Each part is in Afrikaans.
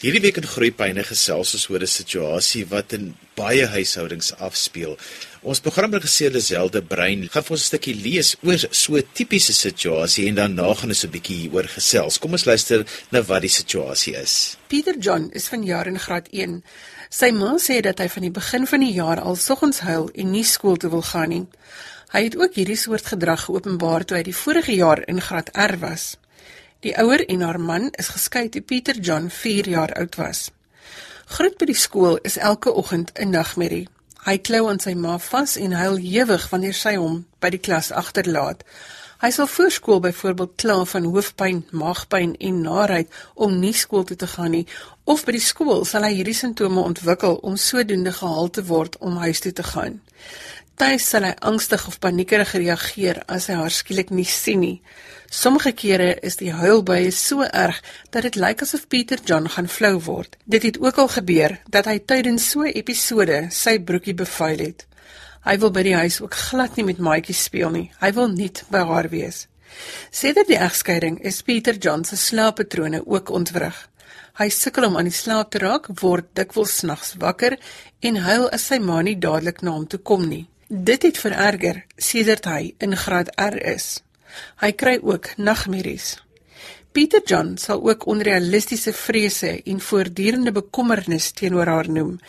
Hierdie week in Groepyne gesels ons oor 'n situasie wat in baie huishoudings afspeel. Ons programregisseur Liselde Brein gaan vir ons 'n stukkie lees oor so 'n tipiese situasie en dan na gaan ons 'n bietjie hieroor gesels. Kom ons luister na wat die situasie is. Pieter John is vanjaar in graad 1. Sy ma sê dat hy van die begin van die jaar al soggens huil en nie skool toe wil gaan nie. Hy het ook hierdie soort gedrag geopenbaar toe hy die vorige jaar in graad R was. Die ouer en haar man is geskei toe Pieter John 4 jaar oud was. Groet by die skool is elke oggend 'n nagmerrie. Hy klou aan sy ma vas en huil hewig wanneer sy hom by die klas agterlaat. Hy sal voor skool byvoorbeeld kla van hoofpyn, maagpyn en naait om nie skool toe te gaan nie, of by die skool sal hy hierdie simptome ontwikkel om sodoende gehaal te word om huis toe te gaan. Tuis sal hy angstig of paniekerig reageer as hy haar skielik nie sien nie. Sommige kere is die huilbuie so erg dat dit lyk asof Pieter John gaan flou word. Dit het ook al gebeur dat hy tydens so 'n episode sy broekie bevuil het. Hy wil by die huis ook glad nie met maatjie speel nie. Hy wil net by haar wees. Sedert die egskeiding is Pieter John se slaappatrone ook ontwrig. Hy sukkel om aan die slaap te raak, word dikwels nags wakker en huil as sy ma nie dadelik na hom toe kom nie. Dit het vererger sedert hy in graad R is. Hy kry ook nagmerries. Pieter John sal ook onrealistiese vrese en voortdurende bekommernis teenoor haar noem.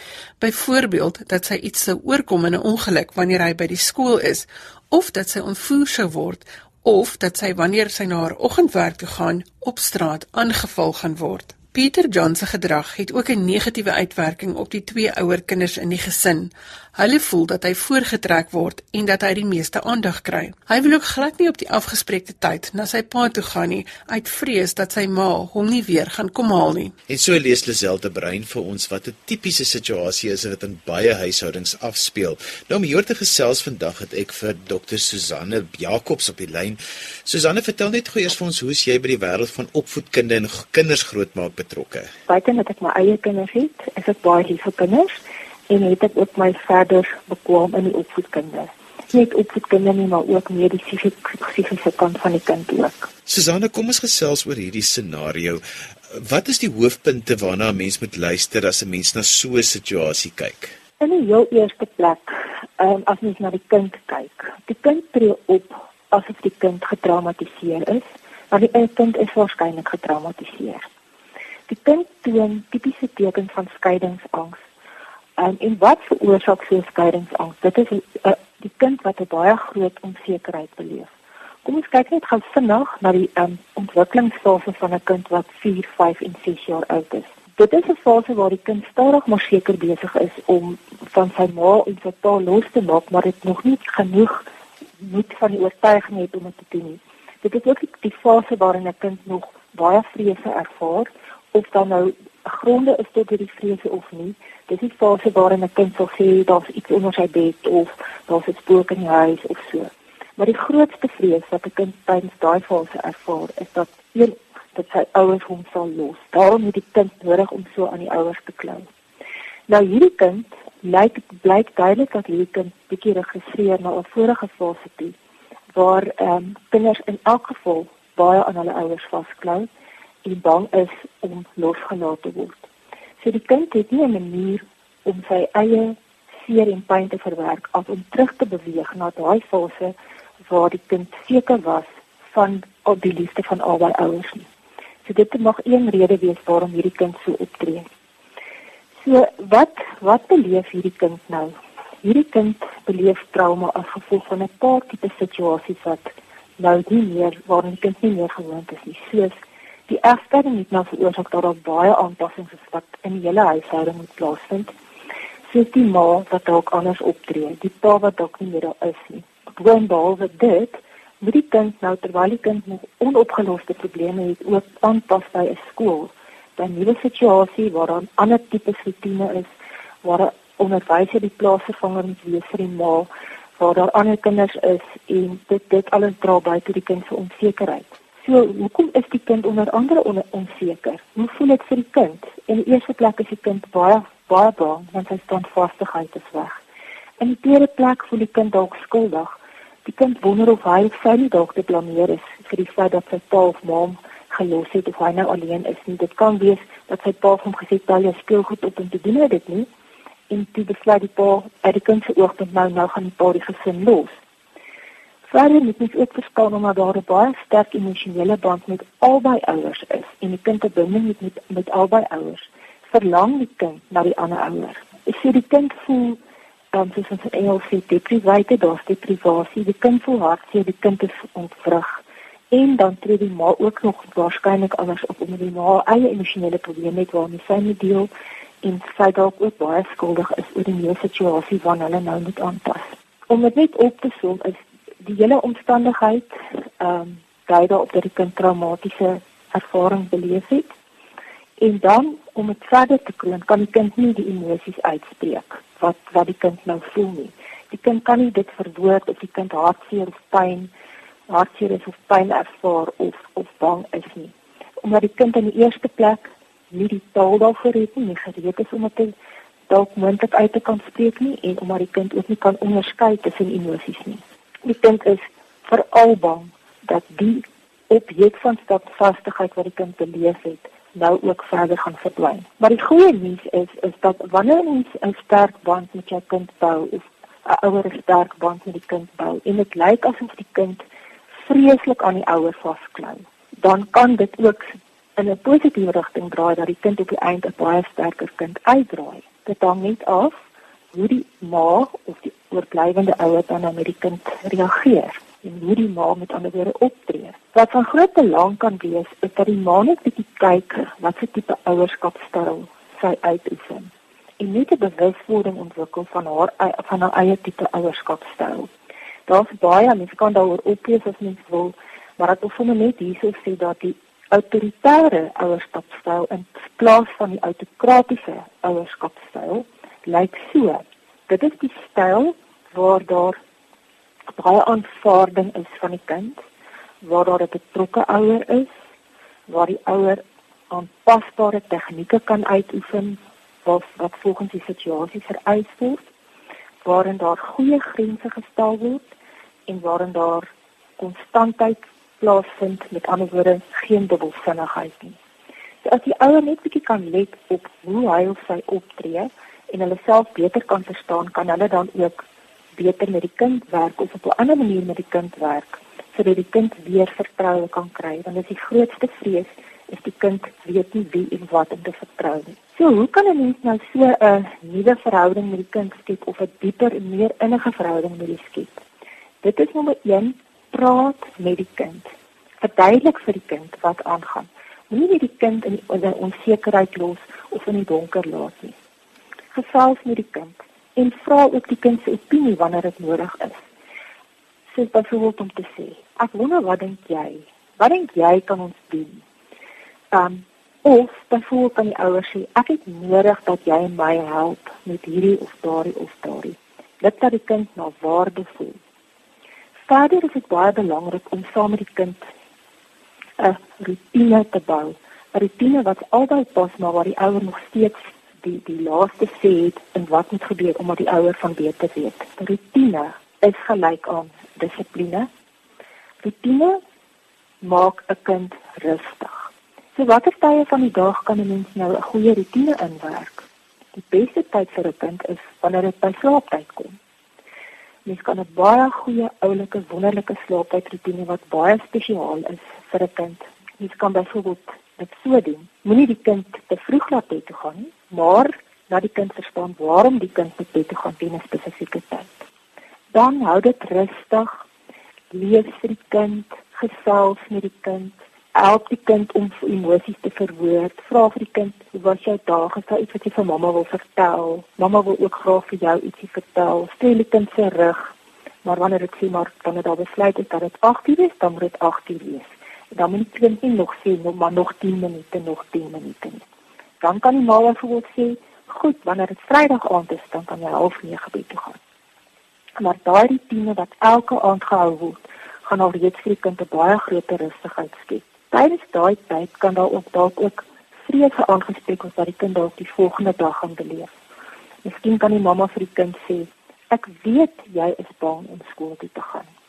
Byvoorbeeld dat sy iets sou oorkom in 'n ongeluk wanneer hy by die skool is of dat sy ontvoer sou word of dat sy wanneer sy na haar oggendwerk toe gaan op straat aangeval gaan word. Pieter John se gedrag het ook 'n negatiewe uitwerking op die twee ouer kinders in die gesin. Hulle voel dat hy voorgetrek word en dat hy die meeste aandag kry. Hy wil ook glad nie op die afgespreekte tyd na sy pa toe gaan nie uit vrees dat sy ma hom nie weer gaan kom haal nie. En so lees Liselde Brein vir ons wat 'n tipiese situasie is wat in baie huishoudings afspeel. Nou om hier te gesels vandag het ek vir Dr. Susanne Jacobs op die lyn. Susanne, vertel net gou eers vir ons hoe jy by die wêreld van opvoedkunde en kinders grootmaak betrokke. Buite dat ek my eie kinders het, is ek baie lief vir kinders en het ek ook my verder bekwam in die opvoedkunde. Net opvoedkunde nie, maar ook mediese psigiese kant van die kind ook. Susanne, kom ons gesels oor hierdie scenario. Wat is die hoofpunte waarna 'n mens moet luister as 'n mens na so 'n situasie kyk? In die heel eerste plek, um, as mens na die kind kyk. Die kind tree op asof die kind getraumatiseer is, maar die kind is waarskynlik getraumatiseer. Die kind toon tipiese tekens van skeiingsangs Um, en wat veroorsaak so skeiingsangs? Dit is 'n uh, die kind wat 'n baie groot onsekerheid beleef. Kom ons kyk net gou vinnig na die um, ontwikkelingsfase van 'n kind wat 4, 5 en 6 jaar oud is. Dit is 'n fase waar die kind stadig maar seker besig is om van sy ma en sy pa los te maak, maar dit nog nie genoeg moet van die oortuiging het om dit te doen nie. Dit is ook die fase waarin 'n kind nog baie vrese ervaar of dan nou gronde is tot hierdie vrese of nie. Dis die fase waarin 'n kind sal sê daar's iets onder sy bed of daar's 'n spook in die huis of so. Maar die grootste vrees wat 'n kind tydens daai fase ervaar, is dat een dat sy ouers hom sal los. Daarom het die kind nodig om so aan die ouers te klou. Nou hierdie kind lyk blyk duidelik dat hierdie kind bietjie registreer na 'n vorige fase toe waar ehm um, kinders in elk geval baie aan hulle ouers vasklou en bang is om losgelaat te word. So die kind het nie 'n manier om sy eie seer en pyn te verwerk of om terug te beweeg na daai fase waar die kind seker was van op die liefde van albei ouers nie. So dit mag een rede wees waarom hierdie kind so optree. So wat wat beleef hierdie kind nou? Hierdie kind beleef trauma as gevolg van 'n paar tipe situasies wat nou nie meer waar die kind nie meer gewoond is nie, soos Die egskeiding het nou veroorsaak dat daar baie aanpassings is wat in die hele huishouding moet plaasvind. Soos die ma wat dalk anders optree, die pa wat dalk nie meer daar is nie. Gewoon behalwe dit, moet die kind nou terwyl die kind nog onopgeloste probleme het, ook aanpas by 'n skool, by 'n nuwe situasie waar daar 'n ander tipe rotine is, waar onderwyser die plaasvervanger moet wees vir die ma, waar daar ander kinders is en dit dit alles dra by tot die kind se onsekerheid. So, hoekom is die kind onder andere on onseker? Hoe voel dit vir die kind? In die eerste plek is die kind baie baie bang want sy standvastigheid is weg. In die tweede plek voel die kind dalk skuldig. Die kind wonder of hy of sy nie dalk te blameer is vir die feit dat sy pa of ma gelos het of hy nou alleen is nie. Dit kan wees dat sy pa hom gesê het, "Tel jou speel goed op en te doen dit nie." En toe besluit die pa uit die kind se oogpunt nou nou gaan die pa die gesin los. Verder moet ons ook verstaan omdat daar 'n baie sterk emosionele band met albei ouers is en die kind binding het met met albei ouers. Verlang die kind na die ander ouer. Ek sê die kind voel dan soos ons in Engels sê deprivate, daar's deprivasie. Die kind voel hartseer, die kind is ontvrug. En dan tree die ma ook nog waarskynlik anders op omdat die ma eie emosionele probleme het waarmee sy moet deel en sy dalk ook baie skuldig is oor die nuwe situasie waarna hulle nou moet aanpas. Om dit net op te som is die hele omstandigheid ehm um, dui daarop dat die kind traumatiese ervaring beleef het. En dan om dit verder te kroon, kan die kind nie die emosies uitspreek wat wat die kind nou voel nie. Die kind kan nie dit verwoord of die kind hartseer of pyn, hartseer is of pyn ervaar of of bang is nie. Omdat die kind in die eerste plek nie die taal daarvoor het nie, nie gereed is om dit dalk moontlik uit te kan spreek nie en omdat die kind ook nie kan onderskei tussen emosies nie. Die kind is veral bang dat die objek van standvastigheid wat die kind beleef het, nou ook verder gaan verdwyn. Maar die goeie nuus is is dat wanneer ons 'n sterk band met jou kind bou, of 'n ouer sterk band met die kind bou en dit lyk asof die kind vreeslik aan die ouer vasklou, dan kan dit ook in 'n positiewe rigting draai dat die kind op die einde 'n baie sterker kind uitdraai. Dit hang net af hoe die ma of die oorblywende ouer dan nou met die kind reageer en hoe die ma met ander woorde optree. Wat van groot belang kan wees is dat die ma net bietjie kyk wat se tipe ouerskapstyl sy uitoefen en net 'n bewuswording ontwikkel van haar van haar eie tipe ouerskapstyl. Daar's baie mense kan daaroor oplees as mens wil, maar ek wil sommer net hierso sê dat die autoritaire ouerskapstyl in plaas van die autokratiese ouerskapstyl lyk so. Dit is die styl waar daar baie aanvaarding is van die kind, waar daar 'n betrokke ouer is, waar die ouer aanpasbare tegnieke kan uitoefen wat wat volgens die situasie vereis word, waarin daar goeie grense gestel word en waarin daar konstantheid plaasvind met ander woorde geen dubbelsinnigheid nie. So as die ouer net bietjie kan let op hoe hy of sy optree en hulle self beter kan verstaan, kan hulle dan ook beter met die kind werk of op 'n ander manier met die kind werk sodat die kind weer vertroue kan kry want dit is die grootste vrees is die kind weet nie wie en wat om te vertrou nie. So hoe kan 'n mens nou so 'n nuwe verhouding met die kind skep of 'n dieper en meer innige verhouding met die skep? Dit is nommer 1, praat met die kind. Verduidelik vir die kind wat aangaan. Moenie net die kind in die onsekerheid los of in die donker laat nie. Gesels met die kind en vra ook die kind se opinie wanneer dit nodig is. Sê byvoorbeeld om te sê, "Ek wonder wat dink jy? Wat dink jy kan ons doen?" Um of byvoorbeeld kan die ouers sê, "Ek het nodig dat jy my help met hierdie of daardie of daardie." Dit laat die kind na waarde voel. Verder is dit baie belangrik om saam met die kind 'n rutine te bou. 'n Rutine wat altyd pas maar waar die ouer nog steeds die die laaste sê het en wat moet gebeur om die ouer van beter te weet. Rutine is gelyk aan dissipline. Rutine maak 'n kind rustig. So watter tye van die dag kan 'n mens nou 'n goeie rutine inwerk? Die beste tyd vir 'n kind is wanneer dit by slaaptyd kom. Mens kan 'n baie goeie oulike wonderlike slaaptyd rutine wat baie spesiaal is vir 'n kind. Mens kan byvoorbeeld dit so doen. Moenie die kind te vroeg laat bed toe gaan nie, maar laat die kind verstaan waarom die kind moet bed toe gaan teen 'n spesifieke tyd. Dan hou dit rustig. Lees vir die kind, gesels met die kind, help die kind om emosies te verwoord. Vra vir die kind, "Hoe was jou dag? Het jy iets wat jy vir mamma wil vertel? Mamma wil ook graag vir jou ietsie vertel." Stel die kind se rug. Maar wanneer dit sê maar het daar besluit het dat dit 8 uur is, dan moet dit 8 uur wees dan moet die kind nie nog sê nog maar nog 10 minute nog 10 minute nie. Dan kan die ma byvoorbeeld sê, "Goed, wanneer dit Vrydag aand is, dan kan jy half 9 bed toe gaan." Maar daai rutine wat elke aand gehou word, gaan al reeds vir die kind 'n baie groter rustigheid skep. Tydens daai tyd kan daar ook dalk ook vrese aangespreek word wat die kind dalk die volgende dag gaan beleef. Miskien kan die mamma vir die kind sê, "Ek weet jy is bang om skool toe te gaan."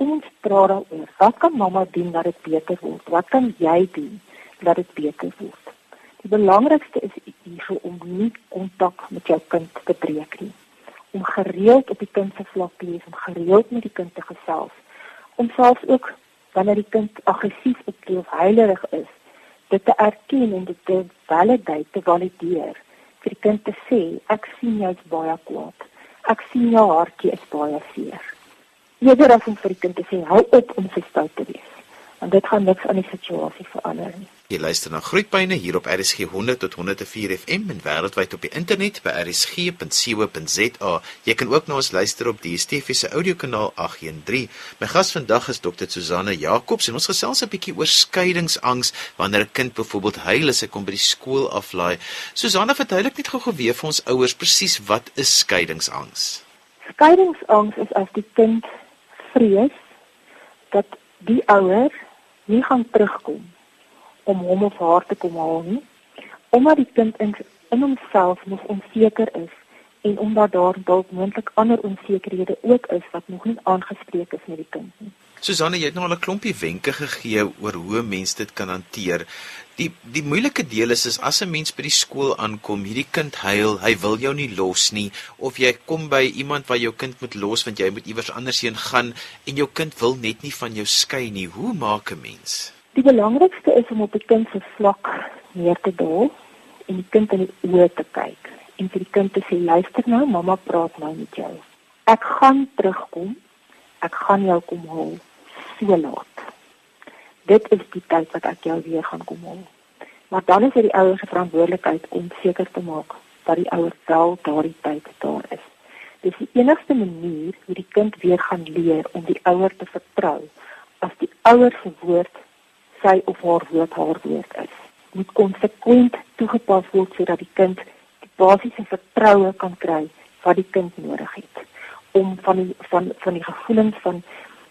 Kom ons praat daaroor. Wat kan mamma doen dat dit beter word? Wat kan jy doen dat dit beter word? Die belangrikste is hierso om nie kontak met jou kind te breek nie. Om gereeld op die kind se vlak te wees, om gereeld met die kind te gesels. Om selfs ook wanneer die kind aggressief optree of huilerig is, dit te erken en dit te validate, te valideer vir die kind te sê, ek sien jy is baie kwaad. Ek sien jou hartjie is baie seer. Eerder as om vir die kind te sê, hou op om so stout te wees want dit gaan niks aan die situasie verander nie. Jy luister na Groetpyne hier op RSG 100 tot 104 FM en wêreldwyd op die internet by rsg.co.za. Jy kan ook na ons luister op die DSTV se audiokanaal 813. My gas vandag is Dr. Susanne Jacobs en ons gesels 'n bietjie oor skeiingsangs wanneer 'n kind byvoorbeeld huil as hy kom by die skool aflaai. Susanne, verduidelik net gou-gou weer vir ons ouers presies wat is skeiingsangs? Skeiingsangs is as die kind vrees dat die ouer nie gaan terugkom om hom of haar te kom haal nie omdat die kind in, in homself nog onseker is en omdat daar dalk moontlik ander onsekerhede ook is wat nog nie aangespreek is met die kind nie. Susanne, jy het nou al 'n klompie wenke gegee oor hoe mense dit kan hanteer. Die die moeilike deel is is as 'n mens by die skool aankom, hierdie kind huil, hy wil jou nie los nie of jy kom by iemand waar jou kind moet los want jy moet iewers anders heen gaan en jou kind wil net nie van jou skei nie. Hoe maak 'n mens? Die belangrikste is om op die kind se vlak neer te daal en die kind in die oë te kyk en vir die kind te sê luister nou, mamma praat nou met jou. Ek gaan terugkom. Ek gaan jou kom haal so laat. Dit is die tyd wat ek jou weer gaan kom haal. Maar dan is dit die ouers se verantwoordelikheid om seker te maak dat die ouer wel daardie tyd daar is. Dis die enigste manier hoe die kind weer gaan leer om die ouer te vertrou as die ouer se woord sy of haar woord haar woord is. Moet konsekwent toegepas word sodat die kind die basiese vertroue kan kry wat die kind nodig het om van die van van die gevoelens van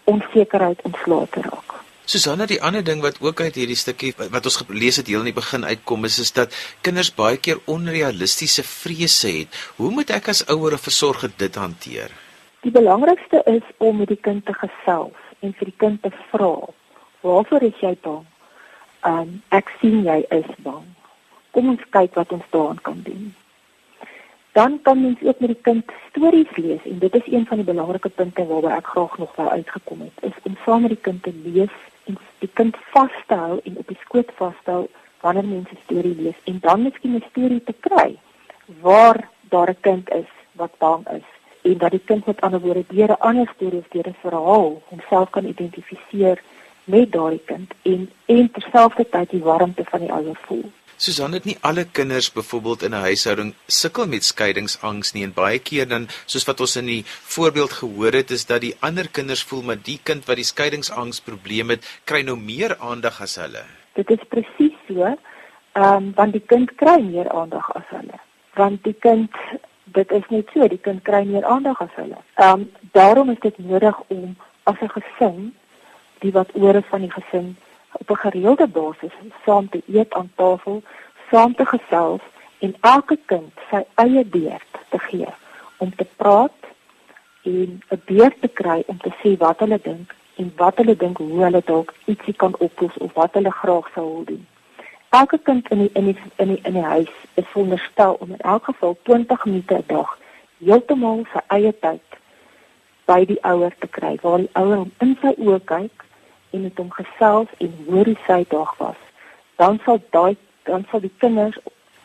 onsekerheid ontslae te raak. Susanna, die ander ding wat ook uit hierdie stukkie wat ons gelees het heel in die begin uitkom is is dat kinders baie keer onrealistiese vrese het. Hoe moet ek as ouer of versorger dit hanteer? Die belangrikste is om met die kind te gesels en vir die kind te vra, "Waarvoor is jy bang?" Um, ek sien jy is bang. Kom ons kyk wat ons daaraan kan doen dan kan mens ook met die kind stories lees en dit is een van die belangrike punte waarby ek graag nog wou uitgekom het is om saam met die kind te lees en die kind vas te hou en op die skoot vas te hou wanneer mense storie lees en dan miskien 'n storie te kry waar daar 'n kind is wat bang is en dat die kind met ander woorde deur 'n ander storie of deur 'n verhaal homself kan identifiseer met daardie kind en en terselfdertyd die warmte van die ouer voel. Susan het nie alle kinders byvoorbeeld in 'n huishouding sukkel met skeiingsangs nie en baie keer dan soos wat ons in die voorbeeld gehoor het is dat die ander kinders voel maar die kind wat die skeiingsangs probleem het kry nou meer aandag as hulle. Dit is presies so. Ehm um, want die kind kry meer aandag as hulle. Want die kind dit is net so, die kind kry meer aandag as hulle. Ehm um, daarom is dit nodig om as 'n gesin die wat oor van die gesin op 'n gereelde basis saam te eet aan tafel, saam te gesels en elke kind sy eie beurt te gee om te praat en 'n beurt te kry om te sê wat hulle dink en wat hulle dink hoe hulle dalk ietsie kan oplos of wat hulle graag sou wil doen. Elke kind in die in die in die in die huis is veronderstel om in elk geval 20 minute 'n dag heeltemal sy eie tyd by die ouer te kry waar die ouer in sy oë kyk en met hom gesels en hoor hoe sy dag was, dan sal daai dan sal die kinders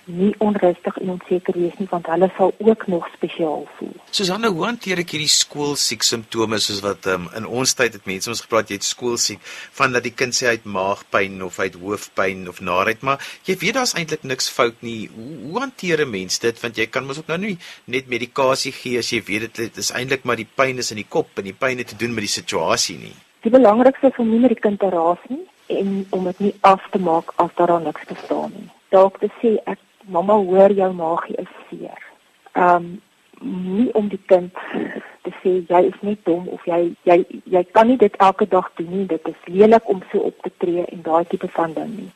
nie onrustig en onseker wees nie want hulle sal ook nog spesiaal voel. Susanne, hoe hanteer ek hierdie skoolsiek simptome soos wat um, in ons tyd het mense ons gepraat jy het skoolsiek van dat die kind sê hy het maagpyn of hy het hoofpyn of naait, maar jy weet daar's eintlik niks fout nie. Hoe, hoe hanteer 'n mens dit want jy kan mos ook nou nie net medikasie gee as jy weet dit is eintlik maar die pyn is in die kop en die pyn het te doen met die situasie nie. Die belangrikste is om nie met die kind te raas nie en om dit nie af te maak as daar niks bestaan nie. Dalk te sê ek mamma hoor jou maagie is seer. Um nie om die kind te sê jy is net dom of jy jy jy kan nie dit elke dag doen nie. Dit is lelik om so op te tree en daai tipe van ding nie.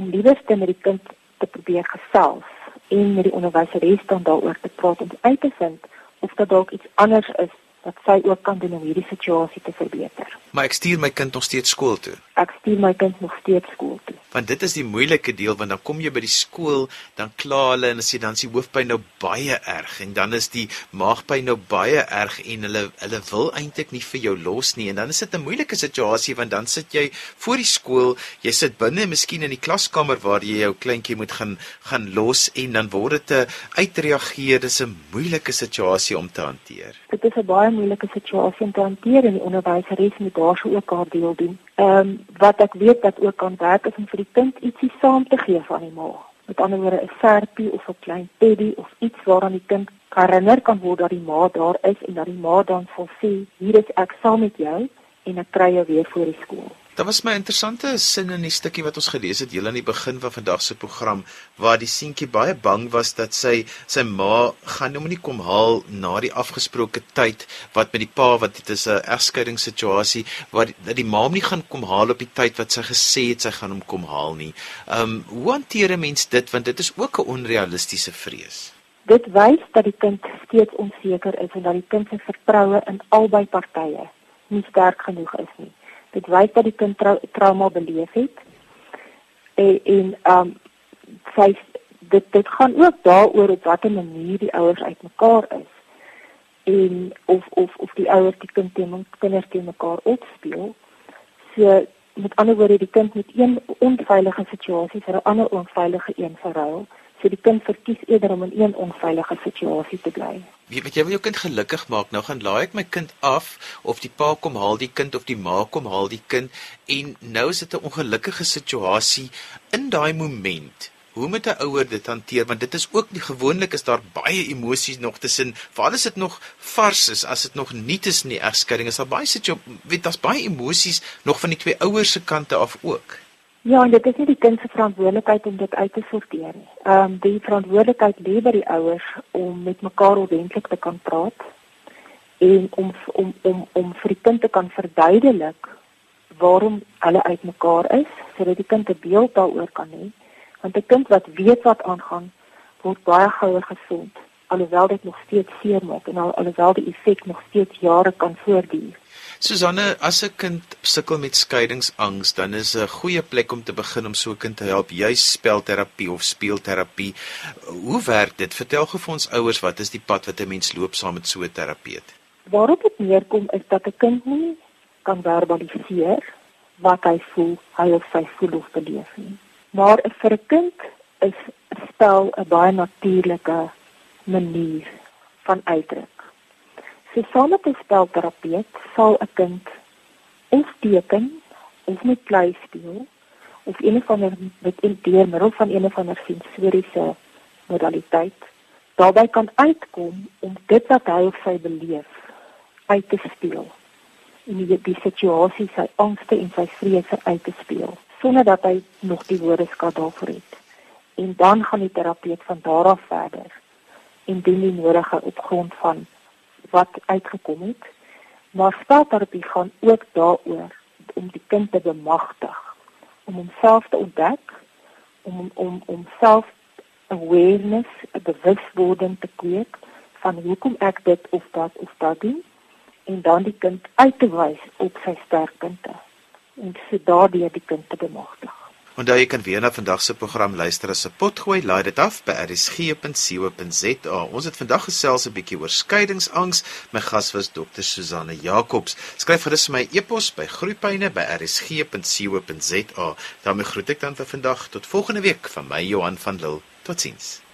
Om liewer te met die kind te probeer gesels en met die onderwyseres dan daaroor te praat om uit te vind of dit dalk iets anders is wat sy ook kan doen om hierdie situasie te verbeter. Maar ek stuur my kind nog steeds skool toe. Ek stuur my kind nog steeds skool toe. Want dit is die moeilike deel want dan kom jy by die skool dan kla hulle en as jy dan sien hoofpyn nou baie erg en dan is die maagpyn nou baie erg en hulle hulle wil eintlik nie vir jou los nie. En dan is dit 'n moeilike situasie want dan sit jy voor die skool jy sit binne miskien in die klaskamer waar jy jou kleintjie moet gaan gaan los en dan word dit 'n uitreageer. Dis 'n moeilike situasie om te hanteer. Dit is 'n baie moeilike situasie om te hanteer en die onderwyseres moet daarso ook haar deel doen ehm um, wat ek weet dat ook kan werk is om vir die kind ietsie saam te gee van die ma. Met ander woorde 'n serpie of 'n klein teddy of iets waaraan die kind herinner kan word dat die ma daar is en dat die ma dan sê hier is ek saam met jou en ek kry jou weer voor die skool. Daar was my interessante sin in die stukkie wat ons gelees het heel aan die begin van vandag se program waar die seentjie baie bang was dat sy sy ma gaan hom nie kom haal na die afgesproke tyd wat met die pa wat dit is 'n egskeidingssituasie waar dat die ma hom nie gaan kom haal op die tyd wat sy gesê het sy gaan hom kom haal nie. Um hoe hanteer 'n mens dit want dit is ook 'n onrealistiese vrees. Dit wys dat die kind steeds onseker is en dat die kind se vertroue in albei partye nie sterk genoeg is nie dit wys dat die kind trau trauma beleef het. En en um sy dit dit gaan ook daaroor op watter manier die ouers uitmekaar is. En of of of die ouers die kind teen kinders teen mekaar opspeel. So met ander woorde die kind met een onveilige situasie vir 'n ander onveilige een verruil So die kind verkies eerder om in een onveilige situasie te bly. Wie weet jy wil jou kind gelukkig maak. Nou gaan laai ek my kind af of die pa kom haal die kind of die ma kom haal die kind en nou is dit 'n ongelukkige situasie in daai moment. Hoe moet 'n ouer dit hanteer want dit is ook nie gewoonlik is daar baie emosies nog tussen waar is dit nog vars is as dit nog is in die egskeiding is daar baie situasie weet daar's baie emosies nog van die twee ouers se kante af ook. Ja, en dit is nie die kind se verantwoordelikheid om dit uit te sorteer nie. Ehm um, die verantwoordelikheid lê by die ouers om met mekaar ordentlik te kan praat en om om om om vir die kind te kan verduidelik waarom hulle uitmekaar is, sodat die kind 'n beeld daaroor kan hê. Want 'n kind wat weet wat aangaan, word baie gouer gesond, alhoewel dit nog steeds seer maak en al, alhoewel die effek nog steeds jare kan voortduur. Susanne, as 'n kind sukkel met skeiingsangs, dan is 'n goeie plek om te begin om so 'n kind te help, juis spelterapie of speelterapie. Hoe werk dit? Vertel gou vir ons ouers wat is die pad wat 'n mens loop saam met so 'n terapeut? Waarop dit neerkom is dat 'n kind nie kan verbaliseer wat hy voel, hy of sy voel of beleef nie. Maar vir 'n kind is spel 'n baie natuurlike manier van uitdruk. So saam met 'n spelterapeut sal 'n kind of teken of met klei speel of een of ander met deur middel van een of ander sensoriese modaliteit daarbey kan uitkom om dit wat hy of sy beleef uit te speel. In die, die situasie sy angste en sy vrese uit te speel sonder dat hy nog die woordeskat daarvoor het. En dan gaan die terapeut van daar af verder en doen die nodige op grond van wat uitgekom het. Maar spelterapie gaan ook daaroor om die kind te bemagtig, om homself te ontdek, om om om self awareness, 'n bewuswording te kweek van hoekom ek dit of dat of dat doen en dan die kind uit te wys op sy sterkpunte en so daardeur die kind te bemagtig. Onthou jy kan weer na vandag se program luister as 'n potgooi, laai dit af by rsg.co.za. Ons het vandag gesels 'n bietjie oor skeiingsangs. My gas was Dr. Susanne Jacobs. Skryf gerus my e-pos by groeipyne by rsg.co.za. daarmee groet ek dan vir vandag tot volgende week van my Johan van Lille. Totsiens.